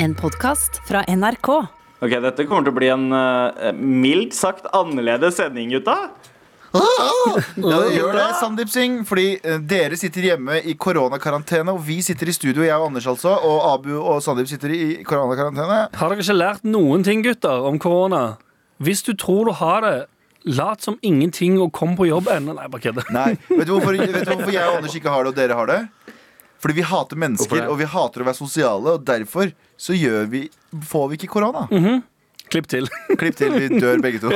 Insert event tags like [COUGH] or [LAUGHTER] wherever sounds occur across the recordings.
En podkast fra NRK. Ok, Dette kommer til å bli en uh, mildt sagt annerledes sending, gutta. Ja, det gjør det, Sandeep Singh. Fordi eh, dere sitter hjemme i koronakarantene, og vi sitter i studio, jeg og Anders altså. Og Abu og Sandeep sitter i koronakarantene. Har dere ikke lært noen ting, gutter, om korona? Hvis du tror du har det, lat som ingenting og kom på jobb ennå. Nei, bare kødder. Nei, vet du, hvorfor, vet du hvorfor jeg og Anders ikke har det, og dere har det? Fordi vi hater mennesker, og vi hater å være sosiale, og derfor så gjør vi, får vi ikke korona. Klipp til. Klipp til, vi dør begge to.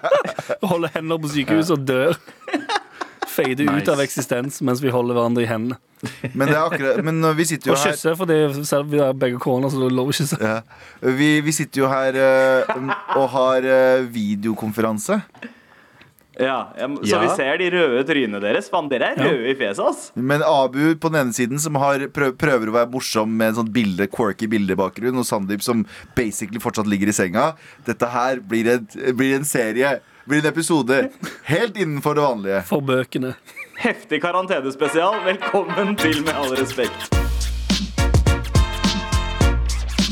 [LAUGHS] Holder hender på sykehus og dør. Fade ut av eksistens mens vi holder hverandre i hendene. Men, det er akkurat, men vi sitter jo Og her kysse, for selv vi har begge korona, så det er lov å kysse. ja, vi, vi sitter jo her eh, og har eh, videokonferanse. Ja, jeg, Så Ja. vi ser de røde trynene deres. Faen, dere er røde i fjeset, ass. Men Abu på den ene siden som har prøv, prøver å være morsom med en sånn bilde, quirky bildebakgrunn, og Sandeep som basically fortsatt ligger i senga. Dette her blir, en, blir en serie, blir en episode helt innenfor det vanlige. For bøkene. Heftig karantenespesial. Velkommen til Med all respekt.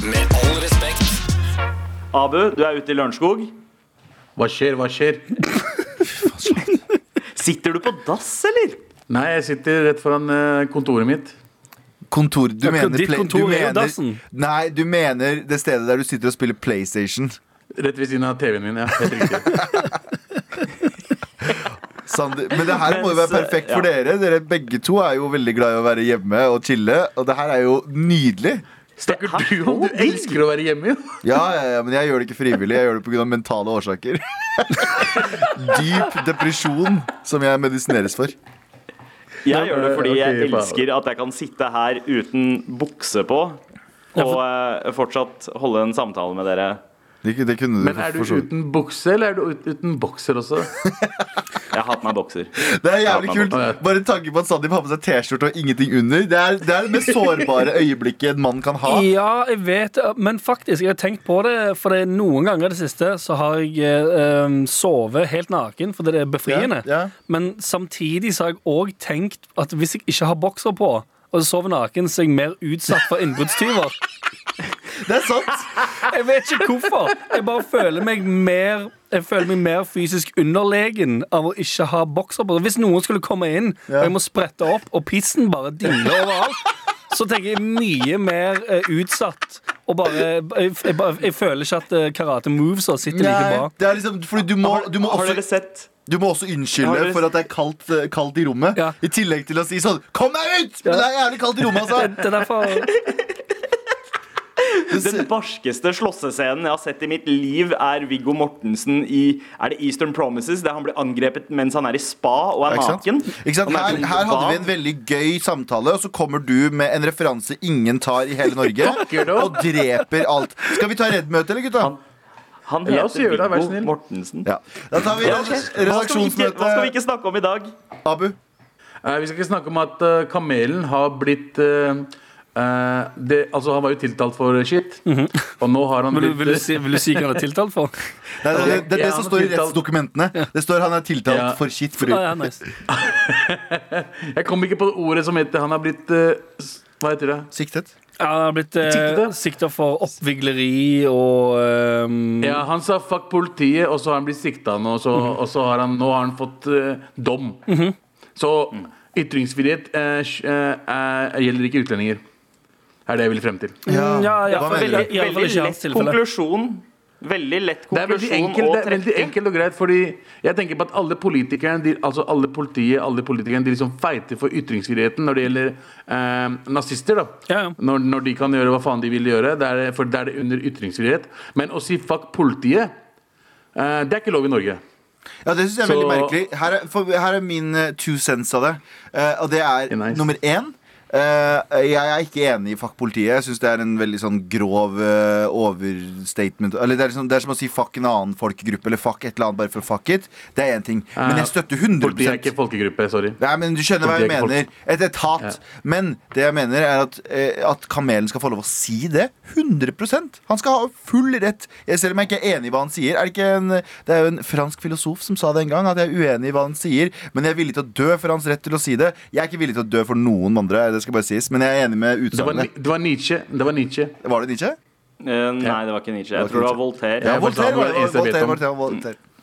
Med all respekt. Abu, du er ute i Lørenskog. Hva skjer, hva skjer? Sitter du på dass, eller? Nei, jeg sitter rett foran eh, kontoret mitt. Kontor, du Ja, mener, ditt kontor du er jo dassen. Nei, du mener det stedet der du sitter og spiller PlayStation. Rett ved siden av TV-en min. ja, helt riktig [LAUGHS] Sander, men det her må jo være perfekt ja. for dere. Dere begge to er jo veldig glad i å være hjemme og chille. Og det her er jo nydelig. Snakker er du om du elsker å være hjemme? jo? [LAUGHS] Ja, ja, ja, men jeg gjør det ikke frivillig. Jeg gjør det pga. mentale årsaker. [LAUGHS] Dyp depresjon som jeg medisineres for. Jeg gjør det fordi jeg elsker at jeg kan sitte her uten bukse på. Og eh, fortsatt holde en samtale med dere. Det, det kunne du Men er du uten bukse, eller er du uten bokser også? [LAUGHS] Jeg har hatt meg bokser. Det er jævlig kult. Bare tanken på at Sandeep har på seg T-skjorte og ingenting under. Det er, det er det mest sårbare øyeblikket en mann kan ha. Ja, jeg vet men faktisk, jeg har tenkt på det. For det er noen ganger i det siste så har jeg eh, sovet helt naken fordi det er befriende. Ja, ja. Men samtidig så har jeg òg tenkt at hvis jeg ikke har bokser på, og sover naken, så er jeg mer utsatt for innbruddstyver. [LAUGHS] Det er sant. Jeg vet ikke hvorfor. Jeg bare føler meg mer Jeg føler meg mer fysisk underlegen av å ikke ha bokser på. Hvis noen skulle komme inn, og jeg må sprette opp, og pissen bare dingler overalt, så tenker jeg mye mer eh, utsatt. Og bare jeg, jeg, bare- jeg føler ikke at eh, karate og sitter like bra. det er liksom, fordi du må, du må Har dere sett du må også unnskylde for at det er kaldt, eh, kaldt i rommet. Ja. I tillegg til å si sånn Kom deg ut! Men det er jævlig kaldt i rommet, altså. Den, er for... [LAUGHS] Den barskeste slåssescenen jeg har sett i mitt liv, er Viggo Mortensen i Er det Eastern Promises? Der han blir angrepet mens han er i spa og er Ikke sant? naken. Ikke sant? Er Her, her hadde vi en veldig gøy samtale, og så kommer du med en referanse ingen tar i hele Norge, og dreper alt. Skal vi ta Redd-møte, eller, gutta? Han La oss heter gjøre det, vær Viggo snill. Mortensen. Ja. Da tar vi Ja, ok. Hva skal, vi ikke, hva skal vi ikke snakke om i dag? Abu? Eh, vi skal ikke snakke om at eh, kamelen har blitt eh, eh, det, Altså, han var jo tiltalt for shit, og nå har han Vil du, blitt vil, du si, vil du si hva han er tiltalt for? [LAUGHS] Det er det, det, er det Ja, som han står i rettsdokumentene. Det står han er tiltalt Ja. for shit. For, Ah, [LAUGHS] ja, nice. [LAUGHS] Jeg kom ikke på ordet som heter Han har blitt eh, Hva heter det? Siktet. Ja, han har blitt eh, sikta for oppvigleri og um... Ja, Han sa fuck politiet, og så har han blitt sikta nå, og så, og så har han, nå har han fått eh, dom. Så ytringsfrihet eh, eh, eh, gjelder ikke utlendinger. Er det jeg vil frem til. Ja, Ja, ja, veldig, veldig- Veldig lett konklusjon. Veldig lett Det er veldig enkelt, å det er veldig enkelt og greit, fordi jeg tenker på at alle politikerne, de, altså alle politiet, alle politikerne, de liksom feiter for ytringsfriheten når det gjelder eh, nazister. da Ja, ja. når, når de kan gjøre hva faen de vil gjøre, det er, for det er det under ytringsfrihet. Men å si fuck politiet, eh, det er ikke lov i Norge. Ja, det synes jeg er veldig merkelig. Her er, for, her er min eh, two cents av det. Eh, og det er nice. nummer én. Eh, jeg er ikke enig i fuck politiet. Jeg syns det er en veldig sånn grov eh, overstatement. Eller det er, liksom, det er som å si fuck en annen folkegruppe eller fuck et eller annet bare for fuck it. Det er én ting. Men jeg støtter 100 Politiet er ikke folkegruppe, sorry. Nei, men Du skjønner hva jeg er mener. Et etat. Men det jeg mener, er at, eh, at kamelen skal få lov å si det. 100% Han skal ha full rett. Jeg, selv om jeg ikke er enig i hva han sier. Er det, ikke en, det er jo en fransk filosof som sa det en gang, at jeg er uenig i hva han sier, men jeg er villig til å dø for hans rett til å si det. Jeg er ikke villig til å dø for noen andre. Det skal bare sies. Men jeg er enig med Det utsagnet. Det var Nietzsche. Det var Nietzsche. Var det Nietzsche? Uh, nei, det var ikke Nietzsche. Jeg tror det var Voltaire. Ja, Voltaire Voltaire. Voltaire, Voltaire.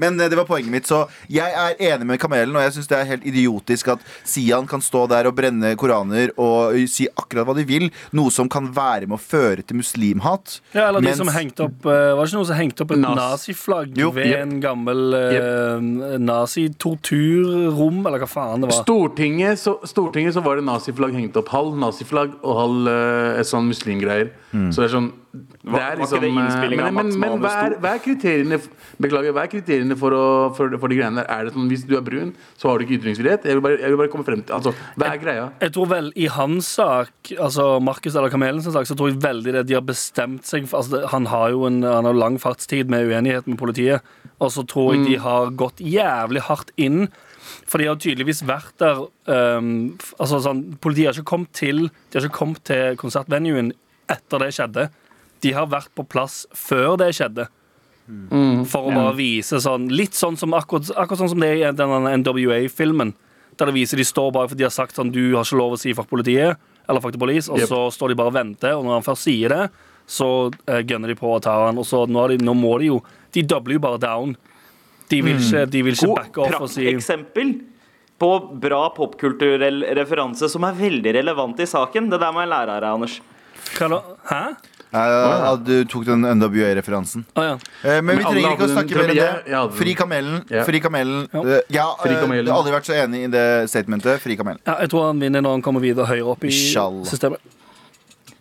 Men eh, det var poenget mitt. Så jeg er enig med Kamelen, og jeg syns det er helt idiotisk at Sian kan stå der og brenne koraner og si akkurat hva de vil, noe som kan være med å føre til muslimhat. Ja, eller de Mens- som hengte opp eh, Var det ikke noen som hengte opp et Nas- naziflagg Jo, ved yep. en gammel uh, nazitorturrom, eller hva faen det var? Stortinget så, Stortinget så var det naziflagg hengt opp. Halv naziflagg og halv eh, et sånn muslimgreier. Så det er sånn det Var- er var ikke det liksom, eh, av men, men, men hva, er, hva er kriteriene Beklager, hva er kriteriene for, å, for, for de greiene der? Er det sånn hvis du er brun, så har du ikke ytringsfrihet? Jeg vil bare, jeg vil bare komme frem til altså, Hva er greia? Jeg tror vel i hans sak, altså Markus eller Kamelen sin sak, så tror jeg veldig det de har bestemt seg for altså, Han har jo en han har lang fartstid med uenighet med politiet, og så tror jeg de har gått jævlig hardt inn. For de har tydeligvis vært der um, altså sånn, Politiet har ikke kommet til De har ikke kommet til konsertvenuen etter det skjedde. De har vært på plass før det skjedde. For å bare vise sånn Litt sånn som akkurat, akkurat sånn som det er i den NWA-filmen. Der det viser de står bare fordi de har sagt sånn Du har ikke lov å si fuck politiet, eller fuck the police, og Yep. så står de bare og venter, og når han først sier det, så uh, gønner de på å ta han, og så nå, er de, nå må de jo De doubler jo bare down. De vil ikke, de vil ikke God backe off og si prakteksempel på bra popkulturell referanse som er veldig relevant i saken. Det der må jeg lære av deg, Anders. hva da? Hæ? Ja, du tok den NWA-referansen. Å ja. Eh, Men vi trenger ikke å snakke mer om det. jeg-. Fri kamelen. Ja. Fri kamelen. Ja. Eh, Ja, Fri eh, kamelen. jeg har aldri vært så enig i det statementet. Fri kamelen. ja. Jeg tror han vinner når han kommer videre høyere opp i Inshallah. systemet.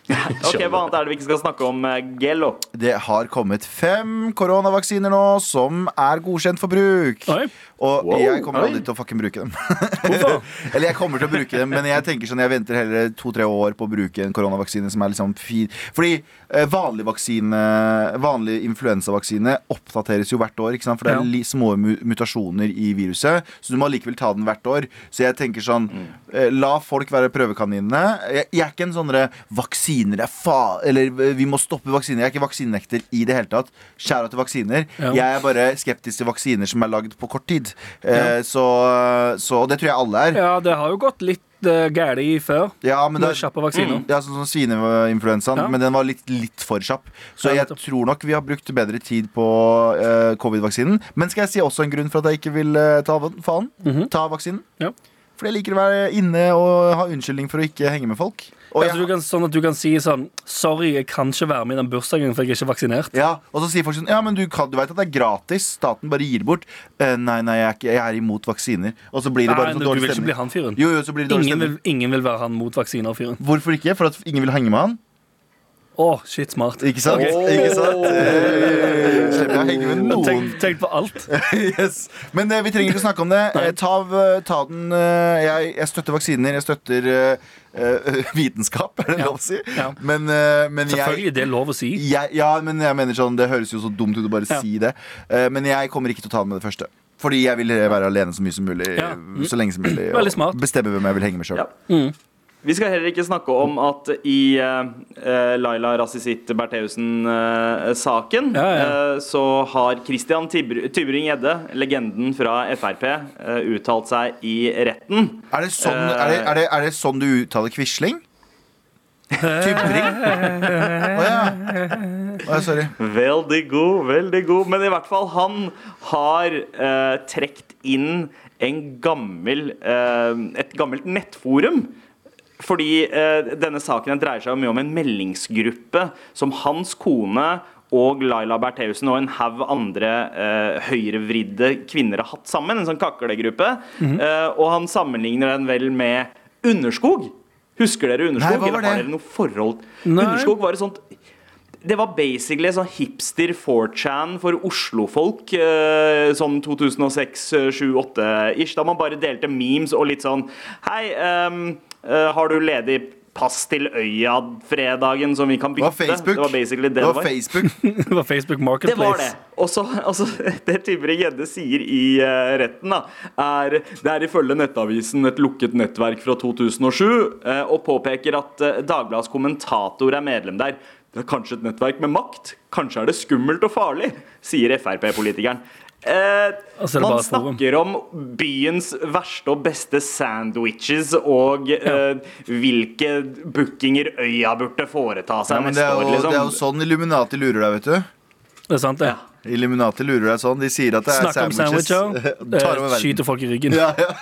[LAUGHS] Ok, Hva annet er det vi ikke skal snakke om, eh, Gello? Det har kommet fem koronavaksiner nå som er godkjent for bruk. Oi. Og Wow. jeg kommer aldri til å fucking bruke dem. [LAUGHS] [LAUGHS] Eller jeg kommer til å bruke dem, men jeg tenker sånn Jeg venter heller to-tre år på å bruke en koronavaksine som er liksom fin. Fordi eh, vanlig vaksine Vanlig influensavaksine oppdateres jo hvert år, ikke sant? for det er Ja. små mutasjoner i viruset. Så du må likevel ta den hvert år. Så jeg tenker sånn eh, La folk være prøvekaninene. Jeg, jeg er ikke en sånn vaksiner er fa... Eller eh, vi må stoppe vaksiner. Jeg er ikke vaksinenekter i det hele tatt. Skjæra til vaksiner. Ja. Jeg er bare skeptisk til vaksiner som er lagd på kort tid. Eh, så, så det tror jeg alle er. Ja, det har jo gått litt uh, galt før. Ja, men Med det, kjappe vaksiner. ja, sånn som svineinfluensaen, Ja. men den var litt, litt for kjapp. Så jeg tror nok vi har brukt bedre tid på uh, covid-vaksinen. Men skal jeg si også en grunn for at jeg ikke vil uh, ta faen, mm -hmm. Ta vaksinen? Ja. For jeg liker å være inne og ha unnskyldning for å ikke henge med folk. Og, Altså, du kan, sånn at du kan si sånn Sorry, jeg kan ikke være med i den bursdagen, for jeg er ikke vaksinert. ja, og så sier folk sånn Ja, men du, kan, du vet at det er gratis. Staten bare gir bort. Eh, nei, nei, jeg er, ikke, jeg er imot vaksiner. Og så blir det bare Nei, sånn du dårlig vil ikke stemning. bli han fyren. Jo, jo, så blir det dårlig Ingen vil, stemning. ingen vil være han mot vaksiner-fyren. Hvorfor ikke? For at ingen vil henge med han? Å, shit, smart. Ikke sant? Okay. Ikke sant? Eh, Slipper jeg å henge med noen. Tenk, tenk på alt. [LAUGHS] yes. Men eh, vi trenger ikke snakke om det. Eh, ta, ta den eh, jeg, jeg støtter vaksiner. Jeg støtter eh, eh, [LAUGHS] vitenskap, er det Ja. lov å si? Ja. Men, eh, men jeg Selvfølgelig, det er lov å si. jeg, ja, men jeg mener sånn Det høres jo så dumt ut å bare Ja. si det. Eh, men jeg kommer ikke til å ta den med det første. Fordi jeg vil være alene så mye som mulig. Ja. Så lenge som mulig Veldig smart. Og bestemme hvem jeg vil henge med sjøl. Ja. Vi skal heller ikke snakke om at i uh, Laila Rassisit Bertheussen-saken Ja, ja. uh, så har Christian Tybring-Gjedde, legenden fra Frp, eh, uttalt seg i retten. Er, det sånn, er, det, er, det, er det sånn du uttaler Quisling? Tybring? Å ja. Oh, ja. Sorry. Veldig god, veldig god. Men i hvert fall, han har uh, trukket inn en gammel, et gammelt nettforum. Fordi eh, denne saken dreier seg mye om en meldingsgruppe som hans kone og Laila Bertheussen og en haug andre eh, høyrevridde kvinner har hatt sammen. En sånn kaklegruppe. Eh, og han sammenligner den vel med Underskog. Husker dere Underskog? Nei, Eller har dere noe forhold? Nei. Underskog var et sånt det var basically sånn hipster 4chan for Oslo-folk. eh, Sånn 2006-2008-ish. Da man bare delte memes og litt sånn Hei, eh, har du ledig pass til Øya-fredagen som vi kan Det bytte? var Facebook. Det var det Det det var var. Facebook. [LAUGHS] Det var Facebook Det var det. Marketplace. Og så, [LAUGHS] det Tybring-Gjedde sier i uh, retten, da, er det er ifølge Nettavisen et lukket nettverk fra 2007, uh, og påpeker at uh, Dagbladets kommentator er medlem der. Det er kanskje et nettverk med makt? Kanskje er det skummelt og farlig? sier Frp-politikeren. Eh, er det man snakker om byens verste og beste sandwiches og eh, hvilke bookinger øya burde foreta seg Ja, det, neste er år. jo, Liksom. det er jo sånn Illuminati lurer deg, vet du. Det er sant, det. Illuminati lurer deg sånn. De sier at det er Snakk sandwiches. [LAUGHS] Tar over eh. Skyter folk i ryggen. Ja, ja. [LAUGHS]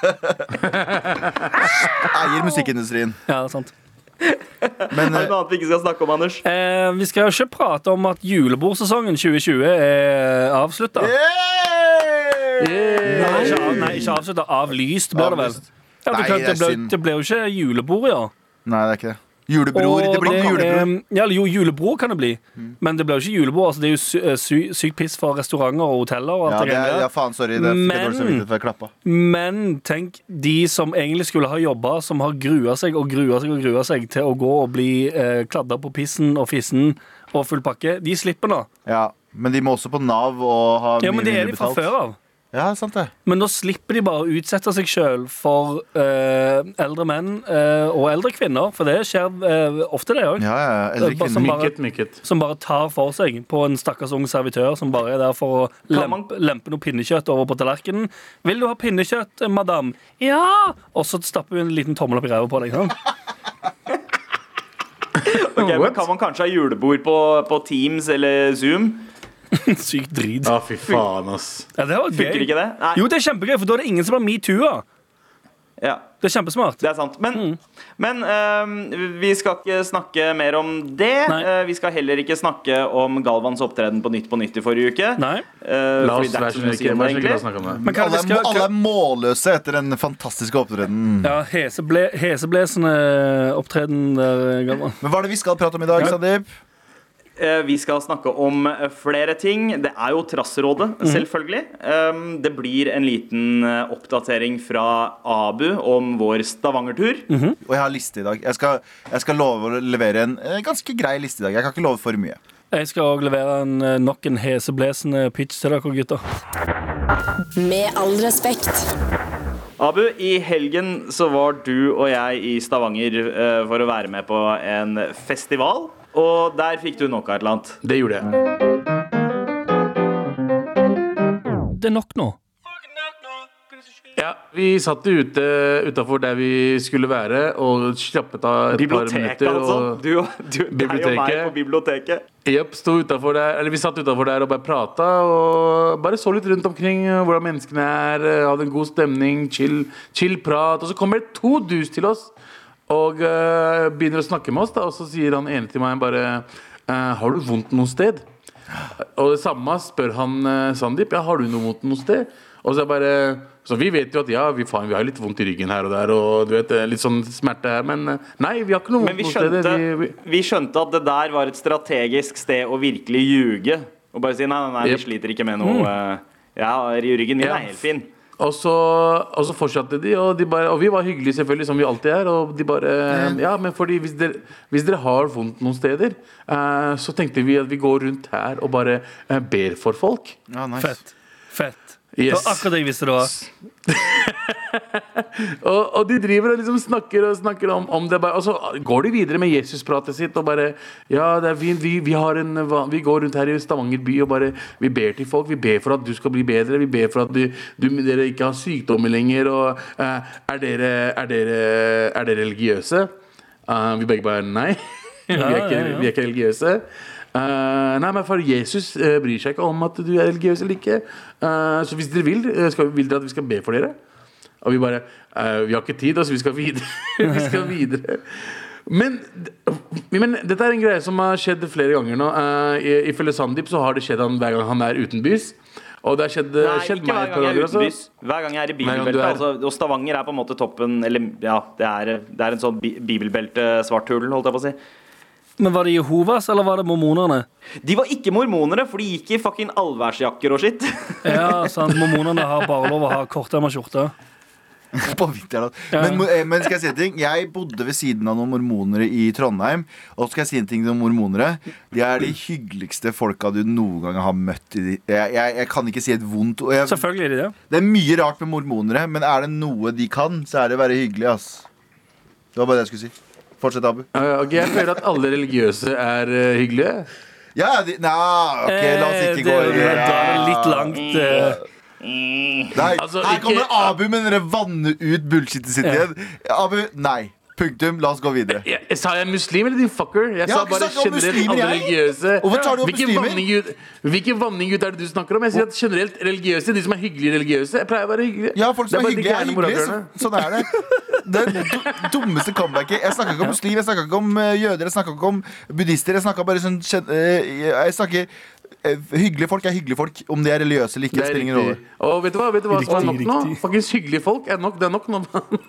Eier musikkindustrien. Ja, sant. Men Er det eh, noe annet vi ikke skal snakke om, Anders? Eh, vi skal jo ikke prate om at julebordsesongen 2020 er avslutta. Yay! Nei, ikke, av, nei, ikke avslutta. Avlyst, blir det vel. Avlyst. Ja, det, Nei, kan, det det, er ble, synd. det ble jo ikke julebord i år. Nei, det er ikke det. Julebror. Og Det blir ikke julebror. er- ja, jo, julebror kan det bli, men det blir jo ikke julebord. Altså, det er jo sy eh, sy sykt piss for restauranter og hoteller. Og alt Ja, det det er, greiene ja, der. faen, sorry. Det er Men- dårlig samvittighet for jeg klappa. Men tenk de som egentlig skulle ha jobba, som har grua seg og grua seg og grua seg til å gå og bli eh, kladda på pissen og fissen og full pakke. De slipper nå. Ja, men de må også på Nav og ha Ja, mye men det er mindre de fra betalt. før av. Ja, sant det. Men da slipper de bare å utsette seg sjøl for eh, eldre menn eh, og eldre kvinner, for det skjer eh, ofte, det òg. Ja, ja, eldre Bare som bare- Mykket, mykket. Som bare tar for seg på en stakkars ung servitør som bare er der for å Kan man- lempe, lempe noe pinnekjøtt over på tallerkenen. 'Vil du ha pinnekjøtt, madam?' 'Ja!' Og så stapper hun en liten tommel opp i ræva på deg. Sant? Ok, men kan man kanskje ha julebord på, på Teams eller Zoom? [LAUGHS] Sykt drit. Å, fy faen, ass. Ja, det var Funker gøy. ikke det? Nei. Jo, det er kjempegøy, for da er det ingen som har metoo-a. Ja, Det er kjempesmart. det er sant. Men, Mm. men øhm, vi skal ikke snakke mer om det. Nei. Eh, vi skal heller ikke snakke om Galvans opptreden på Nytt på Nytt i forrige uke. Nei. Eh, La fordi oss det er være ikke så så mye å si snill om la det, oss egentlig. snakke om det. Men kan Alle vi er, skal, må- alle er målløse etter den fantastiske opptredenen. ja, heseble, heseblesende opptreden der, Galvan. Men hva er det vi skal prate om i dag, Ja. Sandeep? Eh, Vi skal snakke om eh, flere ting. Det er jo Trassrådet, Mhm. selvfølgelig. Um, Det blir en liten eh, oppdatering fra Abu om vår Stavanger-tur. Mhm. Og jeg har liste i dag. Jeg skal, jeg skal love å levere en ganske grei liste i dag. Jeg kan ikke love for mye. Jeg skal òg levere en, nok en heseblesende pitch til dere, gutter. Med all respekt. Abu, i helgen så var du og jeg i Stavanger for å være med på en festival. Og der fikk du nok av et eller annet. Det gjorde jeg. Det er nok nå. Ja, Vi satt ute utafor der vi skulle være, og slappet av et par Biblioteket, minutter. altså. Og, Du, du, deg og meg på biblioteket. Jepp, sto der, eller vi satt utafor der og bare prata og bare så litt rundt omkring eh, hvordan menneskene er. eh, Hadde en god stemning, chill, chill prat. Og så kommer det to dus til oss og uh, begynner å snakke med oss. da Og så sier han ene til meg bare uh, Har du vondt noe sted? Og det samme spør han uh, Sandeep. Ja, har du noe vondt noe sted? Og så er bare Så vi vet jo at ja, vi, faen, vi har litt vondt i ryggen her og der, og du vet, litt sånn smerte her, men nei, vi har ikke noe vondt vi noe sted. Vi, vi, vi skjønte at det der var et strategisk sted å virkelig ljuge. Og bare si nei, nei, nei, vi Yep. sliter ikke med noe Mm. Ja, ryggen min Ja. er helt fin. Og så, og så fortsatte de, og, de bare, og vi var hyggelige selvfølgelig, som vi alltid er. Og de bare Ja, men fordi hvis dere, hvis dere har vondt noen steder, eh, så tenkte vi at vi går rundt her og bare eh, ber for folk. Ja, nice. Fett. Yes. Det var akkurat det jeg visste det var. [LAUGHS] Og, og de driver og liksom snakker og snakker om, om det. Bare, og så går de videre med Jesuspratet sitt og bare Ja, det er vi, vi, vi, har en, vi går rundt her i Stavanger by og bare Vi ber til folk. Vi ber for at du skal bli bedre. Vi ber for at du, du, dere ikke har sykdommer lenger. Og uh, er, dere, er, dere, er dere religiøse? Uh, vi begge bare nei. [LAUGHS] vi, er ikke, vi er ikke religiøse. Eh, nei, men for Jesus uh, bryr seg ikke om at du er religiøs eller ikke. Uh, så hvis dere vil, skal, vil dere at vi skal be for dere? Og vi bare Vi har ikke tid, altså. Vi skal videre. [LAUGHS] vi skal videre. Men, men dette er en greie som har skjedd flere ganger nå. Uh, i- Ifølge Sandeep så har det skjedd han hver gang han er utenbys. Og det har skjedd, Nei, skjedd ikke hver gang jeg er uten utenbys. Hver gang jeg er i bibelbeltet. er- Altså, og Stavanger er på en måte toppen Eller ja, det er, det er en sånn bibelbelte-svarthulen, holdt jeg på å si. Men var det Jehovas, eller var det mormonerne? De var ikke mormonere, for de gikk i fucking allværsjakker og skitt. [LAUGHS] Ja, sant. Mormonerne har bare lov å ha korterma skjorte. På vinteren. Ja. Men, eh, men skal jeg si en ting? Jeg bodde ved siden av noen mormonere i Trondheim. Og skal jeg si en ting om mormonere. De er de hyggeligste folka du noen gang har møtt. I de, jeg, jeg, jeg kan ikke si et vondt jeg, Selvfølgelig er de det. Det er mye rart med mormonere, men er det noe de kan, så er det å være hyggelig. ass Det var bare det jeg skulle si. Fortsett, Abu. Uh, ok, jeg føler at alle religiøse er uh, hyggelige. Ja, de, na, ok, la oss Eh, ikke det, gå i det Da er det litt langt. eh. Nei, Altså, her ikke- kommer Abu med den der vanne ut bullshitet sitt Ja. igjen. Abu, nei. Punktum. La oss gå videre. Jeg, sa jeg muslim, eller din fucker? Jeg Jeg sa bare generelt alle religiøse. Hvorfor tar du opp Hvilken muslimer? Hvilken vanning-Gud er det du snakker om? Jeg sier at generelt religiøse, De som er hyggelige religiøse, jeg pleier å være hyggelige. Ja, folk som er, er hyggelige, er hyggelige. Så, sånn er det. Det det du- dummeste comebacket. Jeg snakka ikke om muslim, jeg snakka ikke om eh, jøder, jeg snakka ikke om buddhister. Jeg snakka bare sånn eh, Jeg snakker Hyggelige folk er hyggelige folk. Om de er religiøse eller ikke, Det er spiller ingen rolle. Og vet du hva, vet du hva som er nok Riktig, nå? Faktisk hyggelige folk er nok. Det er nok nå.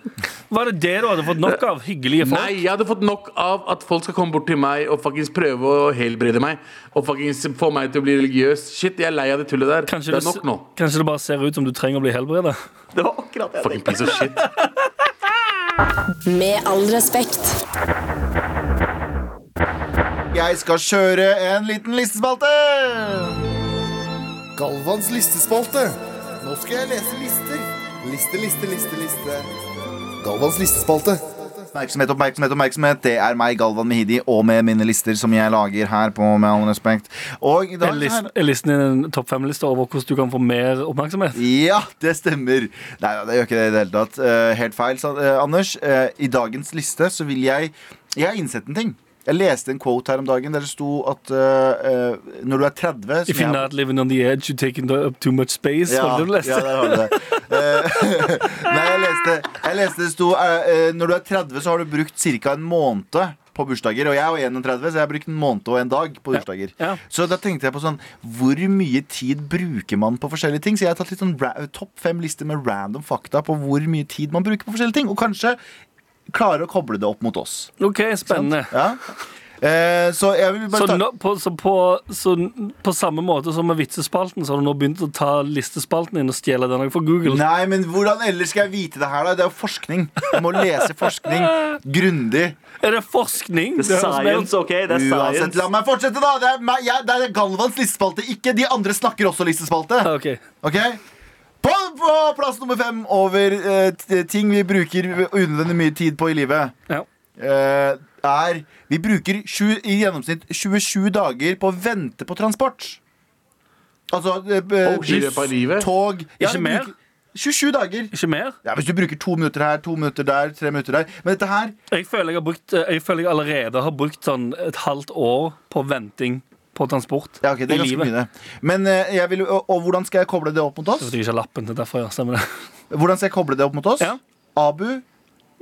[LAUGHS] Var det det du hadde fått nok av? Hyggelige folk? Nei, jeg hadde fått nok av at folk skal komme bort til meg og faktisk prøve å helbrede meg. Og faktisk få meg til å bli religiøs. Shit, jeg er lei av det tullet der. Kanskje det er nok nå. kanskje det bare ser ut som du trenger å bli helbreda? Det var akkurat det jeg Fucking tenkte. piece of shit. Med all respekt. Jeg skal kjøre en liten listespalte. Galvans listespalte. Nå skal jeg lese lister. Liste, liste, liste, liste. Galvans listespalte. Oppmerksomhet, oppmerksomhet, oppmerksomhet. Det er meg, Galvan Mehidi, og med mine lister som jeg lager her på Med all respekt. Og i Er dag list- er listen din en topp fem-liste over hvordan du kan få mer oppmerksomhet? Ja, det stemmer. Nei, det gjør ikke det i det hele tatt. Eh, helt feil, sa eh, Anders. Eh, I dagens liste så vil jeg Jeg har innsett en ting. Jeg leste en quote her om dagen der det sto at uh, når du er 30 som If you're not living on the edge, you're taking up too much space. ja, ja, der har du det. Uh, [LAUGHS] [LAUGHS] Nei, jeg leste, jeg leste det sto Når du er 30, så har du brukt ca. en måned på bursdager. Og jeg er jo 31, så jeg har brukt en måned og en dag på bursdager. Ja. Så da tenkte jeg på sånn Hvor mye tid bruker man på forskjellige ting? Så jeg har tatt litt sånn topp fem lister med random fakta på hvor mye tid man bruker på forskjellige ting. Og kanskje klare å koble det opp mot oss. OK, spennende. Ja. Eh, så jeg vil bare Så, ta nå, på, så, på, så på samme måte som med vitsespalten, så har du nå begynt å ta listespalten din og stjele den fra Google? Nei, men hvordan ellers skal jeg vite det her, da? Det er jo forskning. Jeg må lese forskning grundig. [LAUGHS] Er det forskning? Det er science, OK? Det er Uansett, science. la meg fortsette, da! Det er, meg, jeg, det er Galvans listespalte, ikke de andre snakker også listespalte. Ok ok. På, på plass nummer fem over eh, ting vi bruker unødvendig mye tid på i livet, Ja. eh, er Vi bruker sju, i gjennomsnitt 27 dager på å vente på transport. Altså eh, Oh, buss, på livet? tog ja, Ikke vi mer? bruker 27 dager. Ikke mer? Ja, Hvis du bruker to minutter her, to minutter der, tre minutter der. Men dette her Jeg føler jeg, har brukt, eh, jeg føler jeg allerede har brukt sånn et halvt år på venting på transport Ja, ok, det er i ganske livet. mye, det. Men eh, jeg vil, og, og hvordan skal jeg koble det opp mot oss? Jeg ikke lappen til derfor, ja. Stemmer det. Hvordan skal jeg koble det opp mot oss? Ja. Abu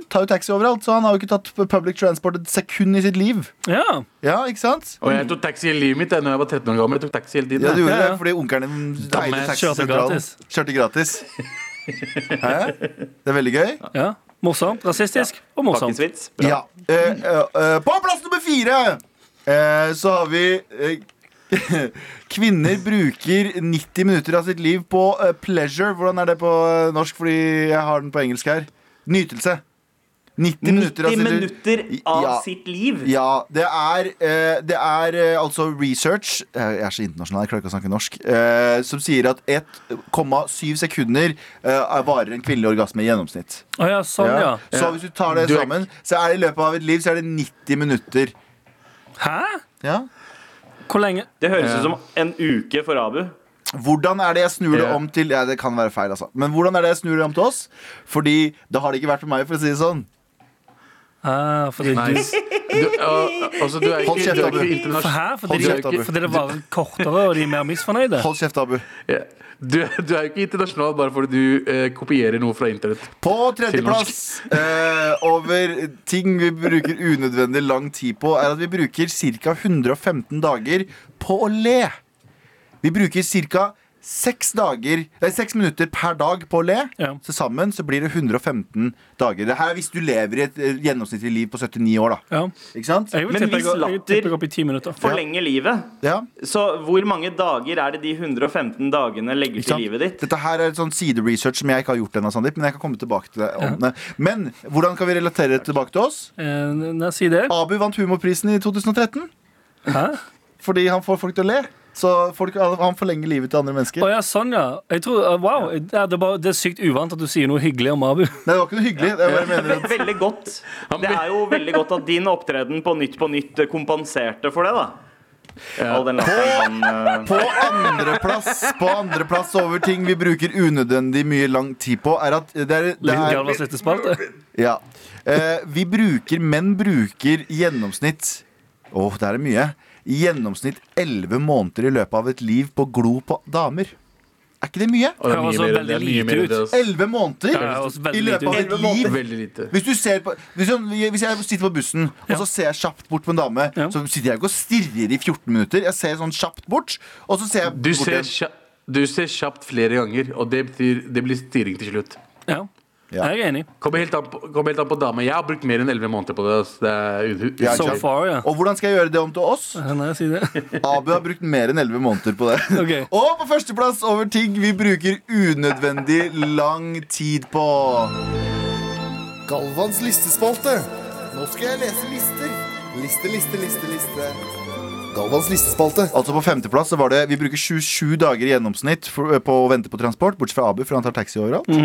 tar jo taxi overalt, så han har jo ikke tatt public transport et sekund i sitt liv. Ja. Ja, ikke sant? Og jeg tok taxi i livet mitt da jeg var 13 år gammel. Jeg tok taxi hele tiden. Ja, du gjorde Ja, ja. det fordi onkelen din eide taxisentralen. gratis. Kjørte gratis. [LAUGHS] Hæ? Det er veldig gøy. ja. Morsomt. Rasistisk og morsomt. Ja. Uh, uh, uh, på plass nummer fire eh, så har vi eh, [LAUGHS] Kvinner bruker 90 minutter av sitt liv på eh, pleasure. Hvordan er det på norsk? Fordi jeg har den på engelsk her. Nytelse. 90 minutter 90 av sitt liv. minutter av Ja. sitt liv. Ja, det er, eh, det er eh, altså research Jeg er så internasjonal, jeg klarer ikke å snakke norsk. Eh, som sier at 1,7 sekunder eh, varer en kvinnelig orgasme i gjennomsnitt. Oh ja, sånn, ja. Så hvis du tar det Du sammen, så er det i løpet av et liv Så er det 90 minutter. Hæ? Ja. Hvor lenge? Det høres ut som en uke for Abu. Hvordan er det jeg snur det om til Ja, det kan være feil, altså. Men hvordan er det jeg snur det om til oss? Fordi det har det ikke vært for meg, for å si det sånn. Ah, fordi Nice. Du, uh, altså, du er Hold kjeft, Abu. For? Hold kjeft, Abu. fordi det varer kortere, og de er mer misfornøyde? Hold kjeft, Abu. Ja. Du, du er jo ikke internasjonal bare fordi du eh, kopierer noe fra internett. På tredjeplass eh, over ting vi bruker unødvendig lang tid på, er at vi bruker ca. 115 dager på å le. Vi bruker ca. Seks dager Nei, seks minutter per dag på å le. Ja. Så sammen så blir det 115 dager. Det her er hvis du lever i et eh, gjennomsnittlig liv på 79 år, da. Ja. Ikke sant? Men hvis latter- tipper jeg opp i ti minutter. Forlenge livet. Ja, Så hvor mange dager er det de 115 dagene legger til livet ditt? Dette her er et sånn sideresearch som jeg ikke har gjort ennå, Sandeep. Men jeg kan komme tilbake til det. Om det. Men hvordan kan vi relatere det tilbake til oss? Eh, nei, si det. Abu vant humorprisen i 2013 Hæ? fordi han får folk til å le. Så folk, han forlenger livet til andre mennesker. Oh, ja, sånn, ja. Jeg tror, uh, wow, det er, det, er bare, det er sykt uvant at du sier noe hyggelig om Abu. Nei, det var ikke noe hyggelig. Mener at [LAUGHS] Veldig godt. Det er jo veldig godt at din opptreden på Nytt på Nytt kompenserte for det, da. ja. den latteren han eh, På andreplass På andreplass over ting vi bruker unødvendig mye lang tid på, er at det er, det er. Ja. uh, vi bruker Menn bruker i gjennomsnitt Åh, det er mye. I gjennomsnitt 11 måneder i løpet av et liv på glo på damer. Er ikke det mye? Og det er Høres mye mer, det er mye mer ut. Elleve 11 måneder Ja, og så veldig i løpet av et liv. Hvis du ser på hvis jeg, hvis jeg sitter på bussen, og så ser jeg kjapt bort på en dame, så sitter jeg ikke og stirrer i 14 minutter. Jeg ser sånn kjapt bort, og så ser jeg Du bort ser, igjen. du ser kjapt flere ganger, og det, betyr, det blir stirring til slutt. Ja. Ja. Jeg er enig. Kommer helt an på, kommer helt an på dame. Jeg har brukt mer enn 11 måneder på det. Det er Ja, So far, ja. Og hvordan skal jeg gjøre det om til oss? Nei, si det? [LAUGHS] Abu har brukt mer enn 11 måneder på det. [LAUGHS] Okay. Og på førsteplass over ting vi bruker unødvendig lang tid på. Galvans listespalte. Nå skal jeg lese lister. Liste, liste, liste, liste. Galvans listespalte. Altså På femteplass så var det Vi bruker 27 dager i gjennomsnitt for, på å vente på transport, bortsett fra Abu, for han tar taxi overalt. [LAUGHS]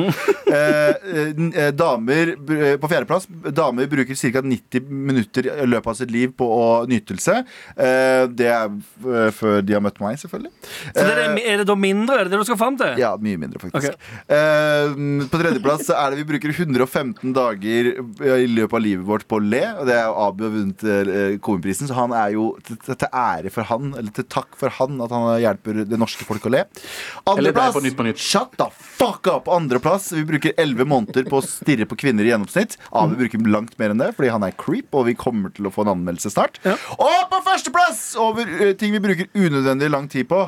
Mm. eh, damer eh, På fjerdeplass Damer bruker ca. 90 minutter i løpet av sitt liv på å nytelse. Eh, det er eh, før de har møtt meg, selvfølgelig. Så det er, Eh, er det da mindre? Er det det du skal fram til? Ja, mye mindre, faktisk. Okay. Eh, på tredjeplass så er det vi bruker 115 dager i løpet av livet vårt på å le. Og det er jo Abu har vunnet eh, Komiprisen, så han er jo til ære for han, eller til takk for han, at han hjelper det norske folk å le. Andreplass på Nytt på Nytt. Shut the fuck up! Andreplass vi bruker 11 måneder på å stirre på kvinner i gjennomsnitt. Abu bruker langt mer enn det, fordi han er creep, og vi kommer til å få en anmeldelse snart. Og på førsteplass over eh, ting vi bruker unødvendig lang tid på.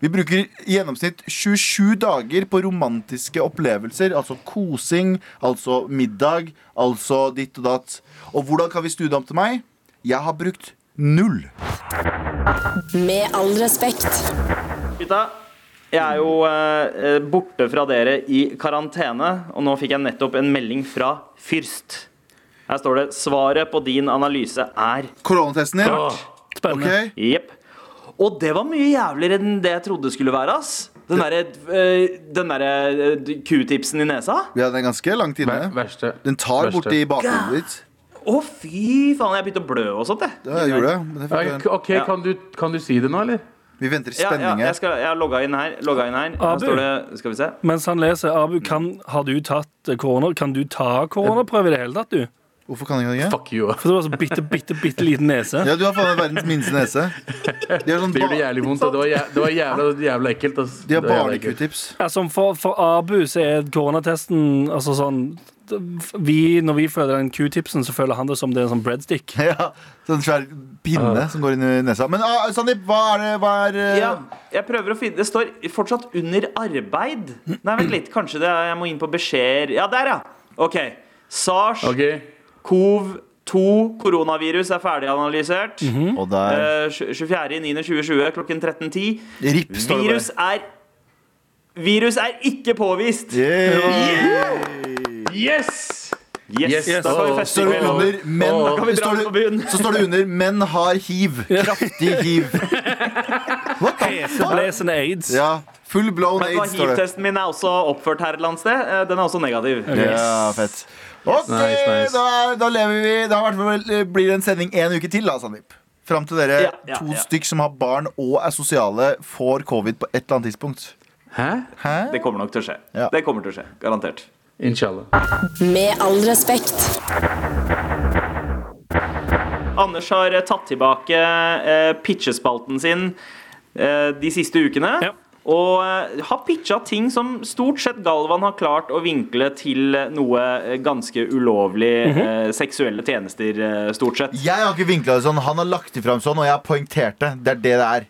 Vi bruker i gjennomsnitt 27 dager på romantiske opplevelser. Altså kosing, altså middag, altså ditt og datt. Og hvordan kan vi studie om til meg? Jeg har brukt null. Med all respekt. Gutta, jeg er jo eh, borte fra dere i karantene, og nå fikk jeg nettopp en melding fra Fyrst. Her står det 'Svaret på din analyse er Koronatesten din. Spennende. Okay. Jepp. Og det var mye jævligere enn det jeg trodde skulle være. ass Den derre eh, den derre, eh, q-tipsen i nesa. Ja, den er ganske langt Ver, inne. verste. Den tar Verste. borti bakhodet ditt. Å, fy faen. Jeg begynte å blø og sånt, jeg. Ja, jeg gjorde det. Men det fikk jeg- OK, kan du, kan du si det nå, eller? Vi venter i Ja, ja, spenning jeg, her. skal, jeg har logga inn her. Logga inn her. her Abu? står det, skal vi se. Mens han leser, Abu, kan, har du tatt eh, korona? Kan du ta koronaprøve i det hele tatt, du? Hvorfor kan jeg ikke? Fuck you. For du har så bitte, bitte, bitte liten nese. Ja, du har faen meg verdens minste nese. De har sånn Det gjør det jævlig vondt. og Det var, jæ det var jævla, jævla ekkelt. ass. de har Det var jævla ekkelt. barne-q-tips. Altså, for, for Abu så er koronatesten altså sånn vi, Når vi føler den q-tipsen, så føler han det som det er en sånn breadstick. [LAUGHS] Ja, sånn svær pinne som går inn i nesa. Men ah, Sandeep, hva er det hva er, eh, Ja, jeg prøver å finne Det står fortsatt 'under arbeid'. Nei, vent litt. Kanskje det er, jeg må inn på beskjeder. Ja, der, ja. OK. SARS, Ok, COV-2, koronavirus er ferdiganalysert. Mm -hmm. der uh, 24.9.2020 klokken 13.10. RIP står det Virus er Virus er ikke påvist! Yeah. Yes! Yes! Yes. Da kan vi feste Står det i under men, oh, Kan vi dra står på det, byen? Så står det under 'menn har hiv'. Kraftig hiv. [LAUGHS] What the fuck? Heseblesende aids. Ja, full blown Men aids, står det. Hiv-testen min er også oppført her et eller annet sted. Eh, Den er også negativ. Ja, fett. Ok, Nice, nice. Da, da lever vi Da blir det en sending en uke til, da, Sandeep. Fram til dere Ja, ja, to ja. stykk som har barn og er sosiale, får covid på et eller annet tidspunkt. Hæ? Hæ? Det kommer nok til å skje. Ja. Det kommer til å skje, Garantert. Inshallah. Med all respekt. Anders har eh, tatt tilbake eh, pitchespalten sin eh, de siste ukene. Ja. Og eh, har pitcha ting som stort sett Galvan har klart å vinkle til noe eh, ganske ulovlig. Mm -hmm. seksuelle tjenester, eh, stort sett. Jeg har ikke vinkla det sånn. Han har lagt det fram sånn, og jeg har poengtert det. Det er det det er.